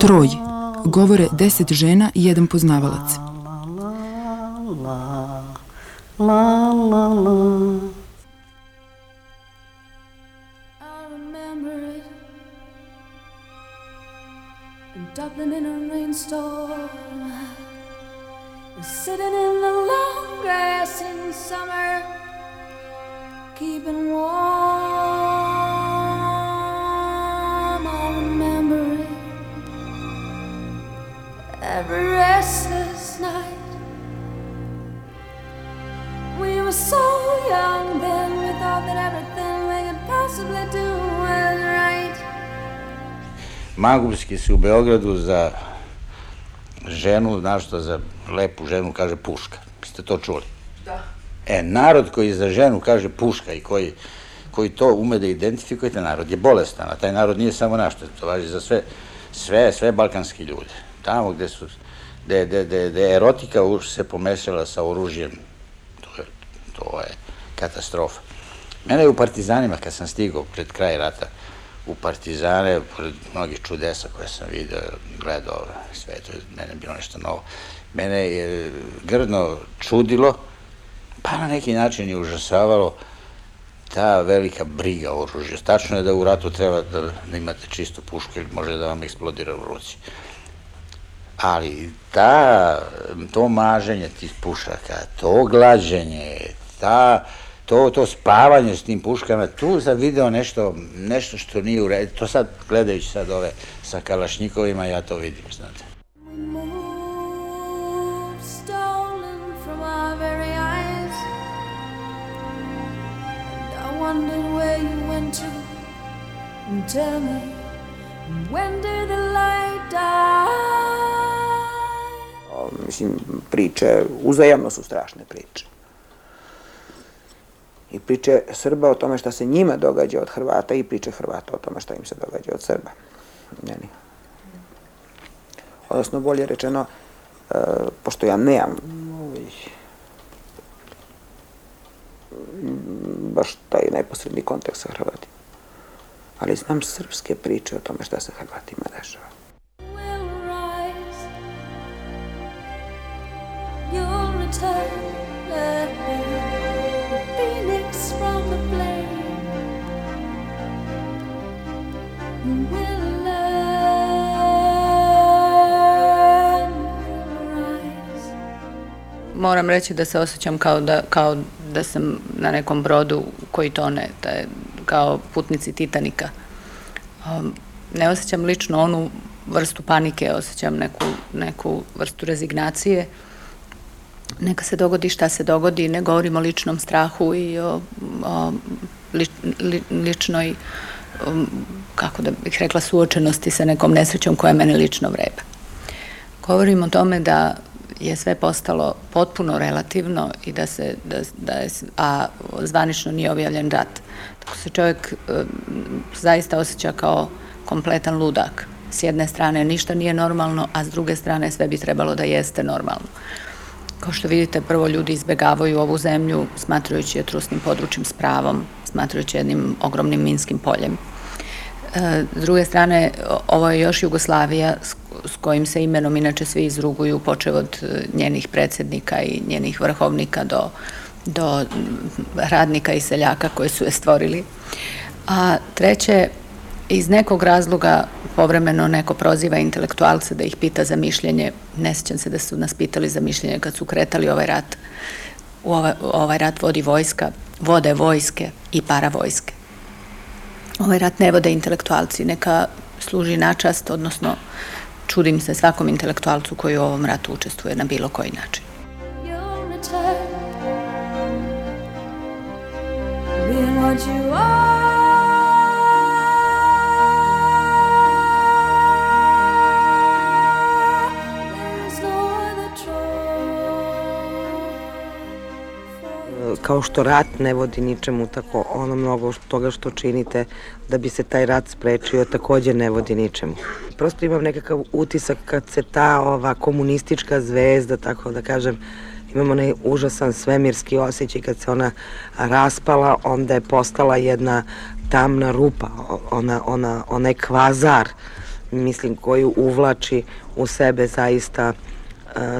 Troj. Govore deset žena i jedan poznavalac. la la la I Magubski se u Beogradu za ženu, znaš što za lepu ženu kaže puška. Ste to čuli? Da. E, narod koji za ženu kaže puška i koji, koji to ume da identifikuje, taj narod je bolestan, a taj narod nije samo naš, to važi za sve, sve, sve balkanski ljude. Tamo gde su, gde, gde, gde, gde erotika se pomešala sa oružjem, to je, to je katastrofa. Mene je u Partizanima, kad sam stigao pred kraj rata, u Partizane, pored mnogih čudesa koje sam video, gledao, sve to je mene bilo nešto novo. Mene je grdno čudilo, pa na neki način i užasavalo ta velika briga o oružju. Tačno je da u ratu treba da, da imate čistu pušku ili može da vam eksplodira u ruci. Ali ta, to maženje tih pušaka, to glađenje, ta, to, to spavanje s tim puškama, tu sam video nešto, nešto što nije u redu. To sad, gledajući sad ove sa kalašnjikovima, ja to vidim, znate. Wondered where you went to. And tell me, when did the light die? Mislim, priče, uzajamno su strašne priče I priče Srba o tome šta se njima događa od Hrvata i priče Hrvata o tome šta im se događa od Srba. Njeni. Odnosno, bolje rečeno, e, pošto ja nemam ovaj, baš taj neposredni kontakt sa Hrvatima, ali znam srpske priče o tome šta se Hrvatima dešava. Moram reći da se osjećam kao da, kao da sam na nekom brodu koji tone, da je kao putnici Titanika. Um, ne osjećam lično onu vrstu panike, osjećam neku, neku vrstu rezignacije. Neka se dogodi šta se dogodi, ne govorim o ličnom strahu i o, o li, li, ličnoj, um, kako da bih rekla, suočenosti sa nekom nesrećom koja mene lično vreba. Govorim o tome da je sve postalo potpuno relativno i da se, da, da je, a zvanično nije objavljen rat. Tako se čovjek e, zaista osjeća kao kompletan ludak. S jedne strane ništa nije normalno, a s druge strane sve bi trebalo da jeste normalno. Kao što vidite, prvo ljudi izbegavaju ovu zemlju, smatrajući je trusnim područjem s pravom, smatrajući jednim ogromnim minskim poljem. E, S druge strane, ovo je još Jugoslavija s, kojim se imenom inače svi izruguju, počev od e, njenih predsednika i njenih vrhovnika do, do radnika i seljaka koji su je stvorili. A treće, iz nekog razloga povremeno neko proziva intelektualce da ih pita za mišljenje. Ne sjećam se da su nas pitali za mišljenje kad su kretali ovaj rat. U ovaj, ovaj rat vodi vojska, vode vojske i paravojske ovaj rat ne vode intelektualci, neka služi načast, odnosno čudim se svakom intelektualcu koji u ovom ratu učestvuje na bilo koji način. Being what you are. Kao što rat ne vodi ničemu, tako ono mnogo toga što činite da bi se taj rat sprečio takođe ne vodi ničemu. Prosto imam nekakav utisak kad se ta ova komunistička zvezda, tako da kažem, imamo onaj užasan svemirski osjećaj kad se ona raspala, onda je postala jedna tamna rupa, ona, ona, onaj kvazar, mislim, koju uvlači u sebe zaista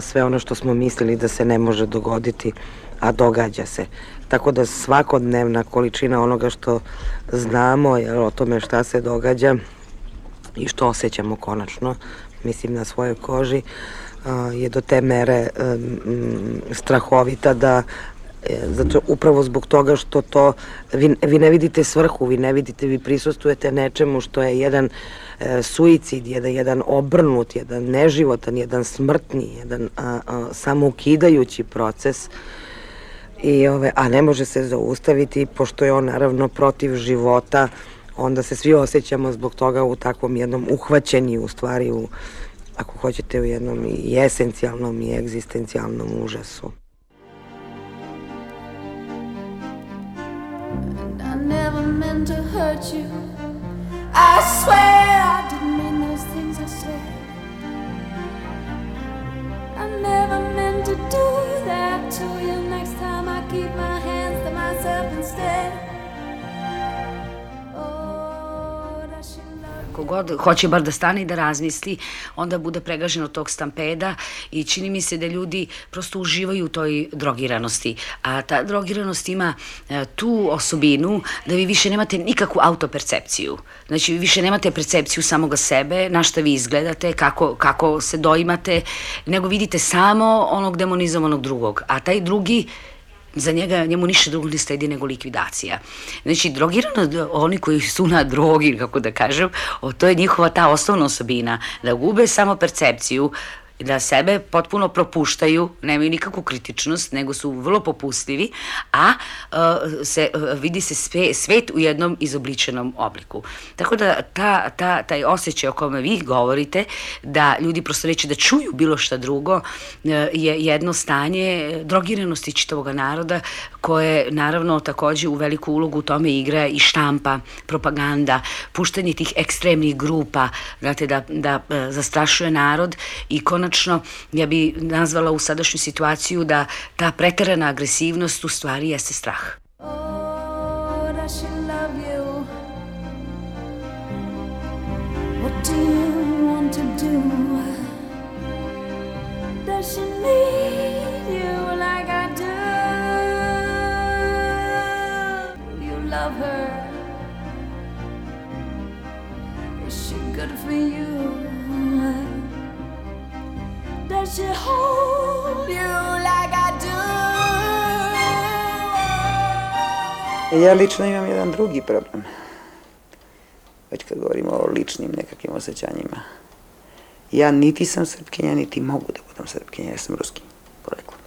sve ono što smo mislili da se ne može dogoditi, a događa se. Tako da svakodnevna količina onoga što znamo je o tome šta se događa i što osjećamo konačno, mislim na svojoj koži, je do te mere strahovita da zato upravo zbog toga što to vi, vi ne vidite svrhu, vi ne vidite, vi prisustujete nečemu što je jedan e, suicid, jedan, jedan obrnut, jedan neživotan, jedan smrtni, jedan a, a, samoukidajući proces i ove, a ne može se zaustaviti pošto je on naravno protiv života onda se svi osjećamo zbog toga u takvom jednom uhvaćenju u stvari u ako hoćete u jednom i esencijalnom i egzistencijalnom užasu. And I never meant to hurt you. I swear kogod hoće bar da stane i da razmisli, onda bude pregažen od tog stampeda i čini mi se da ljudi prosto uživaju u toj drogiranosti. A ta drogiranost ima e, tu osobinu da vi više nemate nikakvu autopercepciju. Znači, vi više nemate percepciju samoga sebe, na šta vi izgledate, kako, kako se doimate, nego vidite samo onog demonizovanog drugog. A taj drugi za njega, njemu ništa drugo ne sledi nego likvidacija. Znači, drogirano, oni koji su na drogi, kako da kažem, o, to je njihova ta osnovna osobina, da gube samo percepciju, da sebe potpuno propuštaju, nemaju nikakvu kritičnost, nego su vrlo popustljivi, a uh, se, uh, vidi se sve, svet u jednom izobličenom obliku. Tako da ta, ta, taj osjećaj o kome vi govorite, da ljudi prosto neće da čuju bilo šta drugo, uh, je jedno stanje drogiranosti čitavog naroda, koje naravno takođe u veliku ulogu u tome igra i štampa, propaganda, puštanje tih ekstremnih grupa, znate, da, da zastrašuje narod i konačno konačno ja bi nazvala u sadašnju situaciju da ta preterana agresivnost u stvari jeste strah. Oh, does she love you? What do you want to do? Does she need you like I do? You love her. Is she good for you? She hold you like I do? Ja lično imam jedan drugi problem. Već kad govorimo o ličnim nekakvim osjećanjima. Ja niti sam srpkinja, niti mogu da budem srpkinja, ja sam ruski poreklom.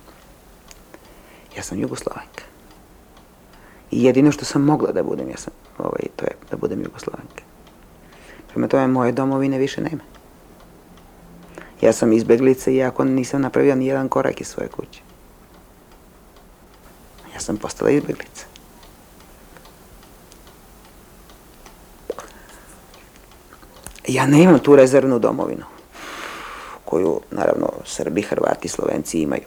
Ja sam jugoslavenka. I jedino što sam mogla da budem, ja sam, ovaj, to je da budem jugoslavenka. Prema tome, moje domovine više nema. Ja sam izbeglica iako nisam napravio ni jedan korak iz svoje kuće. Ja sam postala izbeglica. Ja ne imam tu rezervnu domovinu, koju, naravno, Srbi, Hrvati, Slovenci imaju.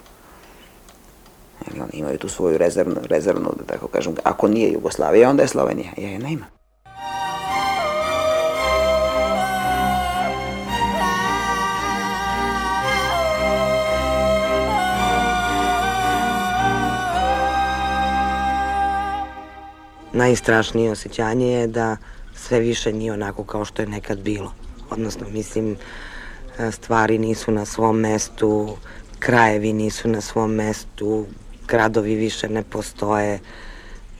Oni imaju tu svoju rezervnu, rezervnu, da tako kažem, ako nije Jugoslavija, onda je Slovenija. Ja je ne imam. Najstrašnije osjećanje je da sve više nije onako kao što je nekad bilo. Odnosno, mislim, stvari nisu na svom mestu, krajevi nisu na svom mestu, gradovi više ne postoje,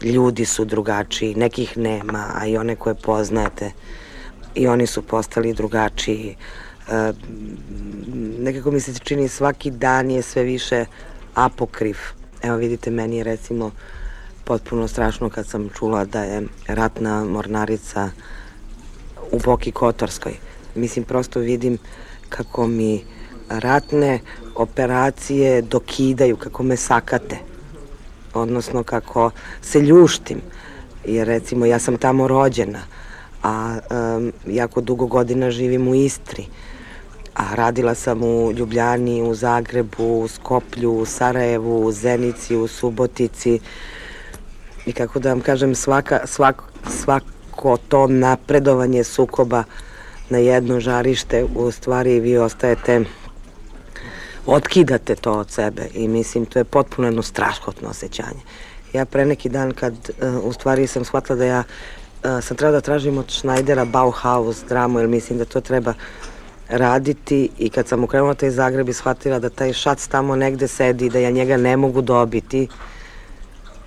ljudi su drugačiji, nekih nema, a i one koje poznajete, i oni su postali drugačiji. E, nekako mi se čini svaki dan je sve više apokrif. Evo vidite, meni je recimo potpuno strašno kad sam čula da je ratna mornarica u Boki Kotorskoj. Mislim, prosto vidim kako mi ratne operacije dokidaju, kako me sakate. odnosno kako se ljuštim, jer recimo ja sam tamo rođena, a um, jako dugo godina živim u Istri, a radila sam u Ljubljani, u Zagrebu, u Skoplju, u Sarajevu, u Zenici, u Subotici i kako da vam kažem svaka, svak, svako to napredovanje sukoba na jedno žarište u stvari vi ostajete otkidate to od sebe i mislim to je potpuno jedno straškotno osjećanje. Ja pre neki dan kad uh, u stvari sam shvatila da ja uh, sam treba da tražim od Schneidera Bauhaus dramu jer mislim da to treba raditi i kad sam ukrenula taj Zagreb i shvatila da taj šac tamo negde sedi da ja njega ne mogu dobiti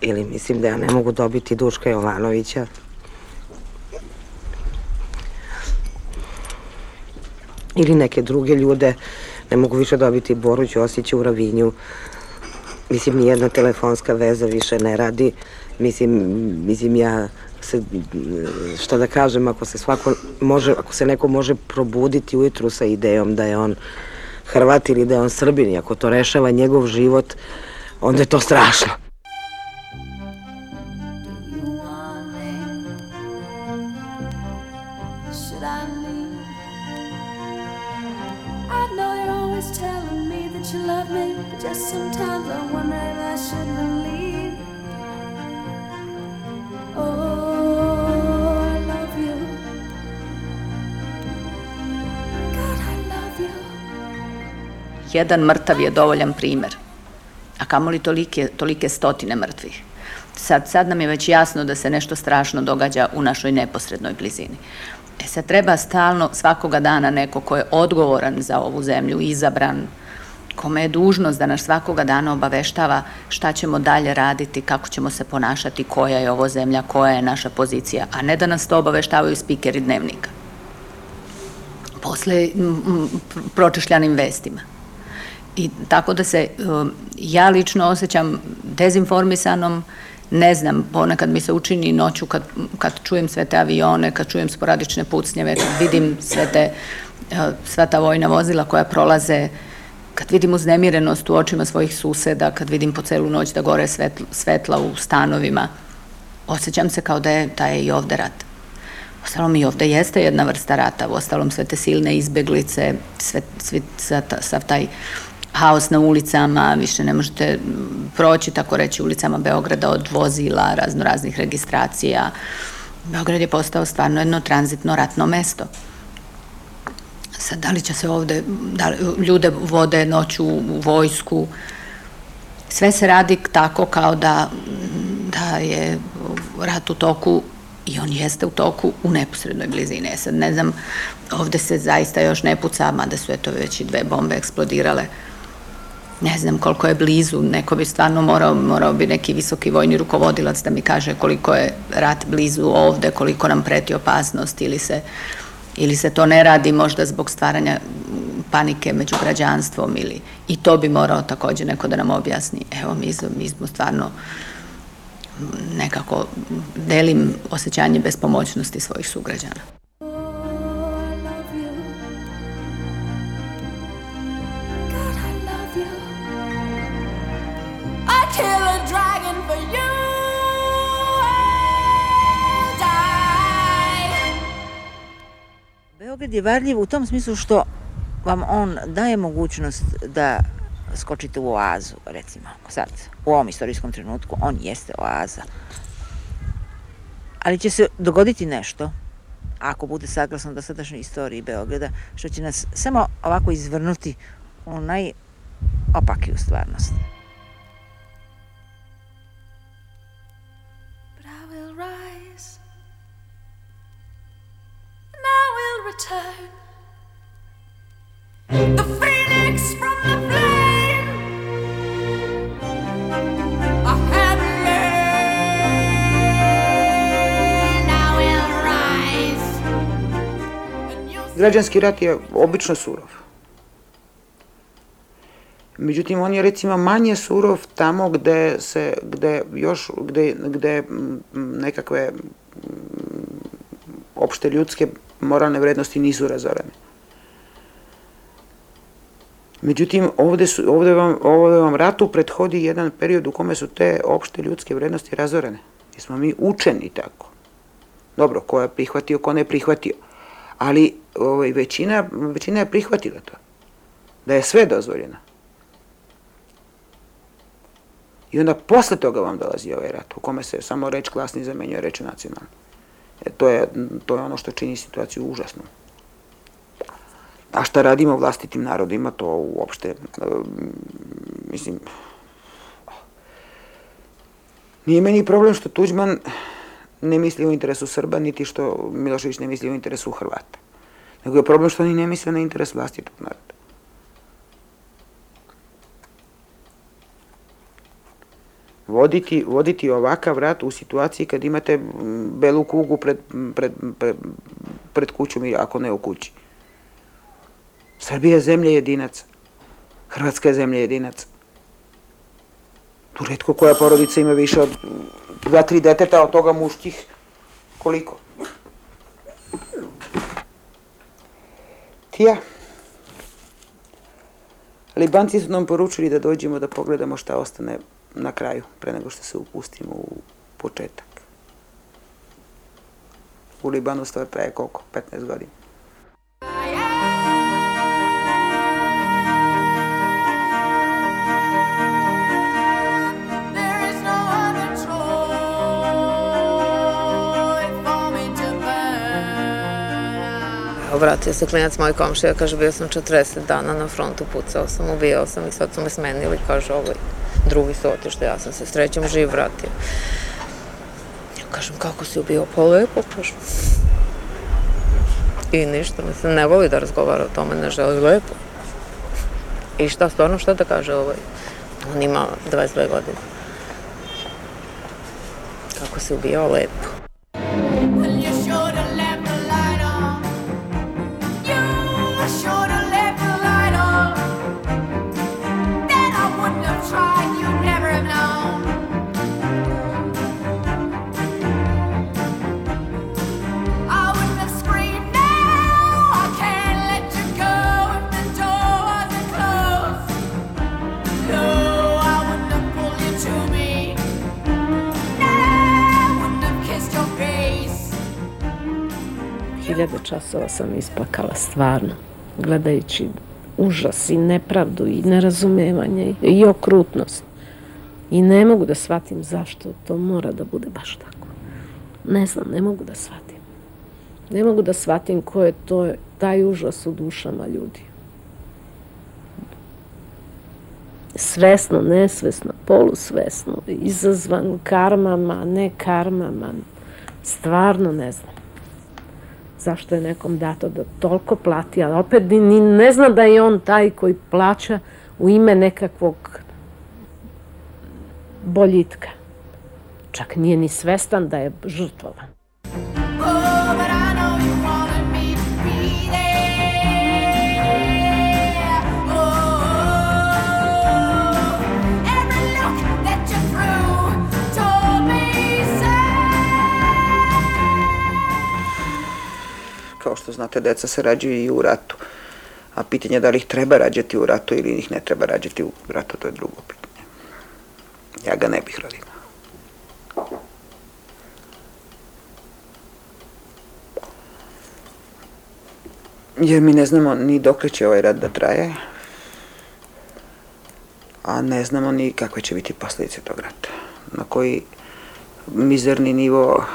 ili mislim da ja ne mogu dobiti Duška Jovanovića. Ili neke druge ljude. Ne mogu više dobiti Boru Ćosića u Ravinju. Mislim nijedna telefonska veza više ne radi. Mislim, mislim ja se, šta da kažem, ako se svako može, ako se neko može probuditi ujutru sa idejom da je on Hrvat ili da je on Srbin ako to rešava njegov život, onda je to strašno. Jedan mrtav je dovoljan primer, a kamoli tolike, tolike stotine mrtvih. Sad, sad nam je već jasno da se nešto strašno događa u našoj neposrednoj blizini. E sad treba stalno, svakoga dana neko ko je odgovoran za ovu zemlju, izabran, kome je dužnost da nas svakoga dana obaveštava šta ćemo dalje raditi, kako ćemo se ponašati, koja je ovo zemlja, koja je naša pozicija, a ne da nas to obaveštavaju spikeri dnevnika. Posle m, m, pročešljanim vestima. I tako da se um, ja lično osjećam dezinformisanom, ne znam, ponekad mi se učini noću kad, kad čujem sve te avione, kad čujem sporadične pucnjeve, kad vidim sve te, uh, sva ta vojna vozila koja prolaze, kad vidim uznemirenost u očima svojih suseda, kad vidim po celu noć da gore svetla, svetla u stanovima, osjećam se kao da je, da je i ovde rat. Ostalom i ovde jeste jedna vrsta rata, ostalom sve te silne izbeglice, sve, sve, sav taj haos na ulicama, više ne možete proći, tako reći, ulicama Beograda od vozila, razno raznih registracija. Beograd je postao stvarno jedno tranzitno ratno mesto. Sad, da li će se ovde, da li, ljude vode noću u vojsku, sve se radi tako kao da, da je rat u toku i on jeste u toku u neposrednoj blizini. E sad ne znam, ovde se zaista još ne puca, mada su eto već i dve bombe eksplodirale. Ne znam koliko je blizu, neko bi stvarno morao, morao bi neki visoki vojni rukovodilac da mi kaže koliko je rat blizu ovde, koliko nam preti opasnost ili se, ili se to ne radi možda zbog stvaranja panike među građanstvom ili i to bi morao takođe neko da nam objasni. Evo mi, mi smo stvarno nekako delim osjećanje bespomoćnosti svojih sugrađana. Beograd je varljiv u tom smislu što vam on daje mogućnost da skočite u oazu, recimo, sad, u ovom istorijskom trenutku, on jeste oaza. Ali će se dogoditi nešto, ako bude saglasno dosadašnjoj istoriji Beograda, što će nas samo ovako izvrnuti u najopakiju stvarnost. Return. The phoenix from the flame. I have learned. I will rise. Građanski rat je obično surov. Međutim, on je recimo manje surov tamo gde se, gde još, gde, gde nekakve opšte ljudske moralne vrednosti nisu razorene. Međutim, ovde, su, ovde, vam, ovde vam ratu prethodi jedan period u kome su te opšte ljudske vrednosti razorene. Jer smo mi učeni tako. Dobro, ko je prihvatio, ko ne prihvatio. Ali ovaj, većina, većina je prihvatila to. Da je sve dozvoljeno. I onda posle toga vam dolazi ovaj rat, u kome se samo reč klasni zamenjuje reč nacionalni. E, to, je, to je ono što čini situaciju užasnom. A šta radimo vlastitim narodima, to uopšte, e, mislim, nije meni problem što Tuđman ne misli u interesu Srba, niti što Milošević ne misli u interesu Hrvata. Nego je problem što oni ne misle na interes vlastitog naroda. Voditi, voditi ovakav rat u situaciji kad imate belu kugu pred, pred, pred, pred kućom i ako ne u kući. Srbija je zemlja jedinaca. Hrvatska je zemlja jedinaca. Tu redko koja porodica ima više od dva, tri deteta, od toga muških koliko? Tija. Libanci su nam poručili da dođemo da pogledamo šta ostane na kraju, pre nego što se upustimo u početak. U Libanu stoje pre koliko? 15 godina. Vratio se klinac moj komšija, kaže bio sam 40 dana na frontu, pucao sam, ubijao sam i sad su me smenili, kaže ovaj drugi su otišli, ja sam se srećom živ vratio. Ja kažem, kako si ubio? Pa lepo, kažem. I ništa, mislim, ne voli da razgovara o tome, ne želi lepo. I šta, stvarno šta da kaže ovaj? On ima 22 godine. Kako si ubijao lepo. Časova sam isplakala stvarno, gledajući užas i nepravdu i nerazumevanje i okrutnost. I ne mogu da shvatim zašto to mora da bude baš tako. Ne znam, ne mogu da shvatim. Ne mogu da shvatim ko je to, taj užas u dušama ljudi. Svesno, nesvesno, polusvesno, izazvan karmama, ne karmama. Stvarno ne znam zašto je nekom dato da toliko plati, ali opet ni, ne zna da je on taj koji plaća u ime nekakvog boljitka. Čak nije ni svestan da je žrtvovan. Kao što znate, deca se rađaju i u ratu. A pitanje da li ih treba rađati u ratu ili ih ne treba rađati u ratu, to je drugo pitanje. Ja ga ne bih rodio. Jer mi ne znamo ni dok će ovaj rat da traje, a ne znamo ni kakve će biti posledice tog rata. Na koji mizerni nivo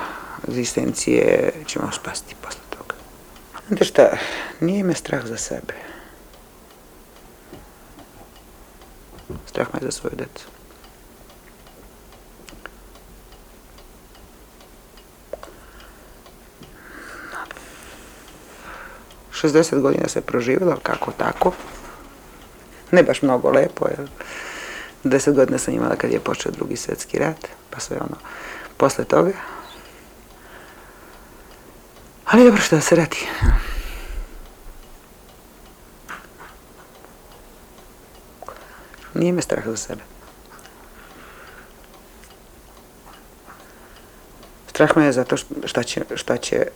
egzistencije ćemo spasti posle. Znate šta, nije me strah za sebe. Strah me za svoju decu. Šestdeset godina se proživjela, kako tako. Ne baš mnogo lepo, jer deset godina sam imala kad je počeo drugi svetski rat, pa sve ono posle toga. Ali dobro što se radi. Nije me strah za sebe. Strah me je zato šta će, šta će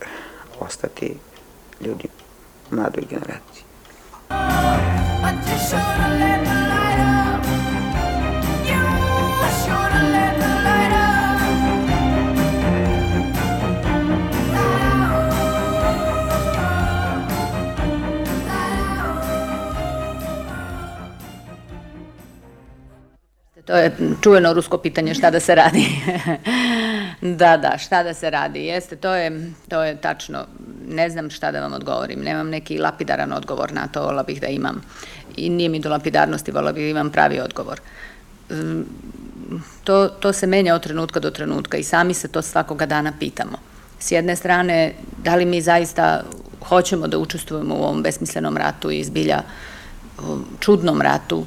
ostati ljudi, mladoj generaciji. But To je čuveno rusko pitanje šta da se radi. da, da, šta da se radi. Jeste, to je, to je tačno. Ne znam šta da vam odgovorim. Nemam neki lapidaran odgovor na to, vola bih da imam. I nije mi do lapidarnosti, vola bih da imam pravi odgovor. To, to se menja od trenutka do trenutka i sami se to svakoga dana pitamo. S jedne strane, da li mi zaista hoćemo da učestvujemo u ovom besmislenom ratu i zbilja čudnom ratu,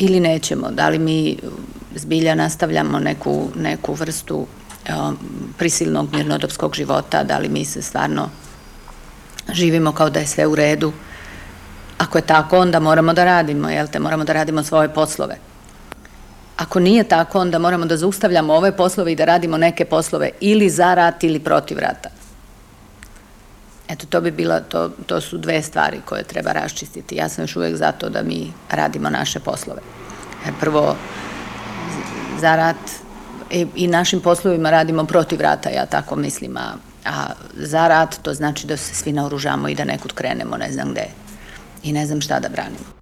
ili nećemo, da li mi zbilja nastavljamo neku, neku vrstu o, prisilnog mirnodopskog života, da li mi se stvarno živimo kao da je sve u redu. Ako je tako, onda moramo da radimo, jel te, moramo da radimo svoje poslove. Ako nije tako, onda moramo da zaustavljamo ove poslove i da radimo neke poslove ili za rat ili protiv rata. Eto, to bi bila, to, to su dve stvari koje treba raščistiti. Ja sam još uvek zato da mi radimo naše poslove. Jer prvo, za rat i, i našim poslovima radimo protiv rata, ja tako mislim, a, a za rat to znači da se svi naoružamo i da nekud krenemo, ne znam gde. I ne znam šta da branimo.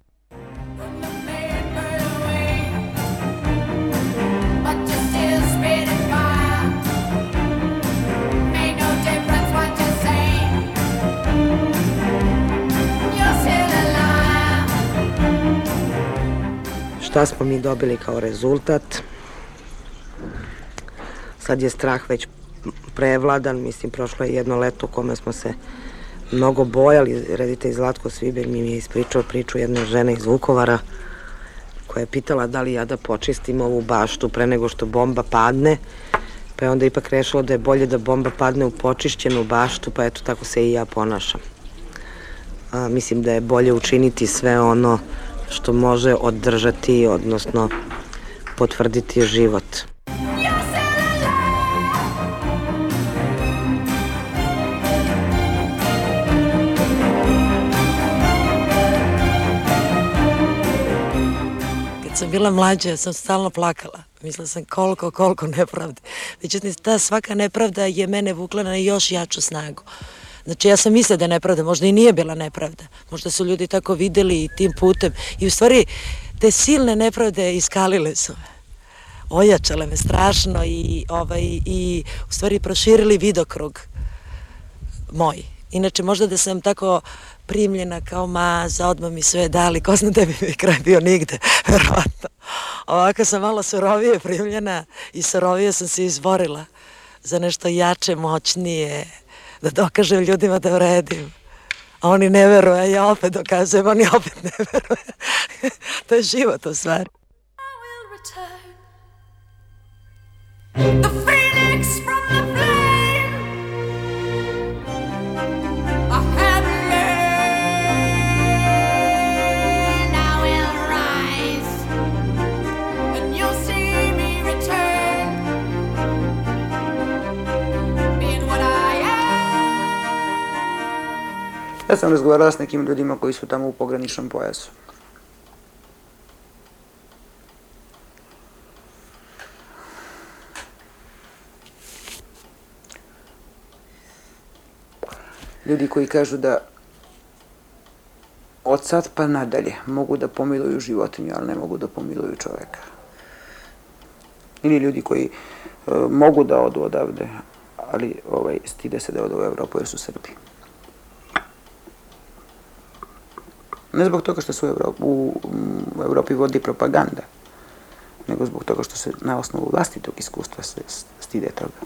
Šta smo mi dobili kao rezultat? Sad je strah već prevladan, mislim, prošlo je jedno leto u kome smo se mnogo bojali. Reditelj Zlatko Sviber mi je ispričao priču jedne žene iz Vukovara koja je pitala da li ja da počistim ovu baštu pre nego što bomba padne, pa je onda ipak rešilo da je bolje da bomba padne u počišćenu baštu, pa eto tako se i ja ponašam. A, mislim da je bolje učiniti sve ono što može održati, odnosno potvrditi život. Kad sam bila mlađa, sam stalno plakala. Mislila sam koliko, koliko nepravde. Međutim, ta svaka nepravda je mene vukla na još jaču snagu. Znači ja sam mislila da je nepravda, možda i nije bila nepravda. Možda su ljudi tako videli i tim putem. I u stvari te silne nepravde iskalile su me. Ojačale me strašno i, ovaj, i u stvari proširili vidokrug moj. Inače, možda da sam tako primljena kao maza, odmah mi sve dali, ko zna da bi mi kraj bio nigde, verovatno. Ovako sam malo surovije primljena i surovije sam se izborila za nešto jače, moćnije, da dokažem ljudima da vredim. A oni ne veruju, a ja opet dokazujem, oni opet ne veruju. to je život u stvari. The phoenix Ja sam razgovarala s nekim ljudima koji su tamo u pograničnom pojasu. Ljudi koji kažu da od sad pa nadalje mogu da pomiluju životinju, ali ne mogu da pomiluju čoveka. Ili ljudi koji e, mogu da odu odavde, ali ovaj, stide se da odu u Evropu jer su Srbi. Ne zbog toga što se u, Evropi, u, u Evropi vodi propaganda, nego zbog toga što se na osnovu vlastitog iskustva se stide toga.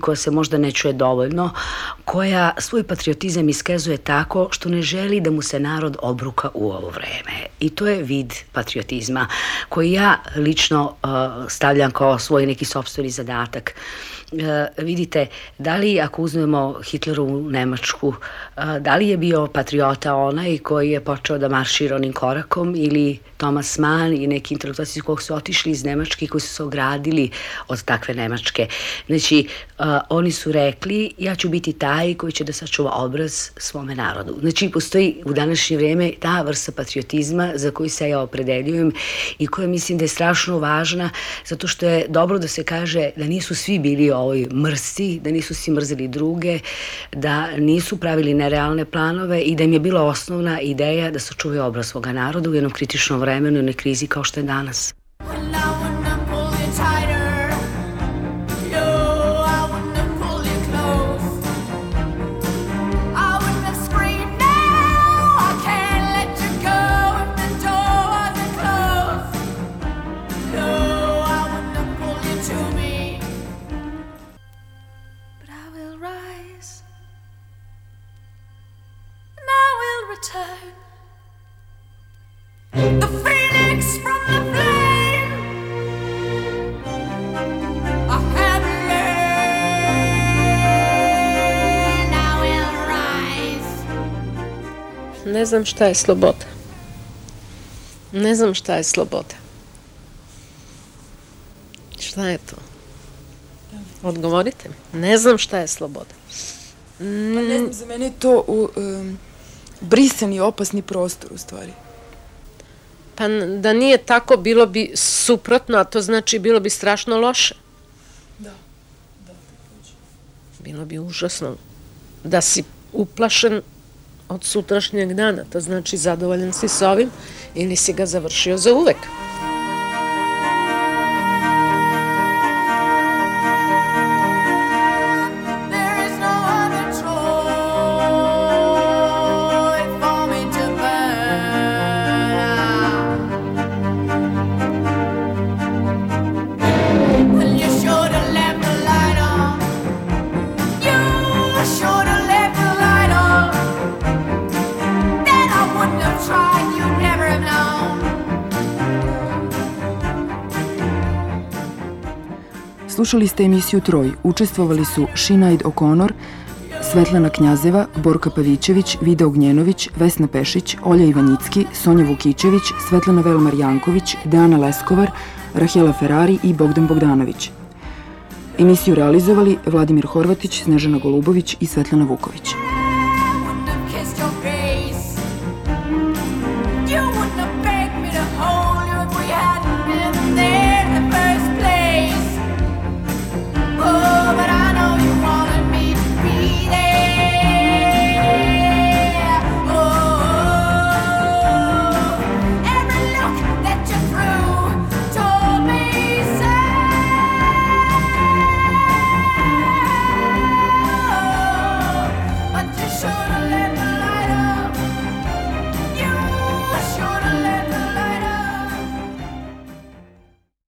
Koja se možda ne čuje dovoljno, koja svoj patriotizam iskazuje tako što ne želi da mu se narod obruka u ovo vreme. I to je vid patriotizma koji ja lično uh, stavljam kao svoj neki sobstveni zadatak. E, vidite, da li ako uzmemo Hitlerovu Nemačku, e, da li je bio patriota onaj koji je počeo da maršira onim korakom ili Thomas Mann i neki intelektualci kog su otišli iz Nemačke i koji su se ogradili od takve Nemačke. Znači, uh, oni su rekli ja ću biti taj koji će da sačuva obraz svome narodu. Znači, postoji u današnje vreme ta vrsta patriotizma za koju se ja opredeljujem i koja mislim da je strašno važna zato što je dobro da se kaže da nisu svi bili ovoj mrsti, da nisu svi mrzeli druge, da nisu pravili nerealne planove i da im je bila osnovna ideja da sačuvaju obraz svoga naroda u jednom kritičnom vremenu i na krizi kao što je danas. return. Ne znam šta je sloboda. Ne znam šta je sloboda. Šta je to? Odgovorite mi. Ne znam šta je sloboda. Pa ne znam, za mene je to u, um, brisani opasni prostor u stvari. Pa da nije tako, bilo bi suprotno, a to znači bilo bi strašno loše. Da, da, Bilo bi užasno. Da si uplašen od sutrašnjeg dana, to znači zadovoljan si s ovim ili si ga završio za uvek. Slušali ste emisiju Troj. Učestvovali su Šinajd Okonor, Svetlana Knjazeva, Borka Pavićević, Vida Ognjenović, Vesna Pešić, Olja Ivanjicki, Sonja Vukićević, Svetlana Velmar Janković, Deana Leskovar, Rahela Ferrari i Bogdan Bogdanović. Emisiju realizovali Vladimir Horvatić, Snežana Golubović i Svetlana Vuković.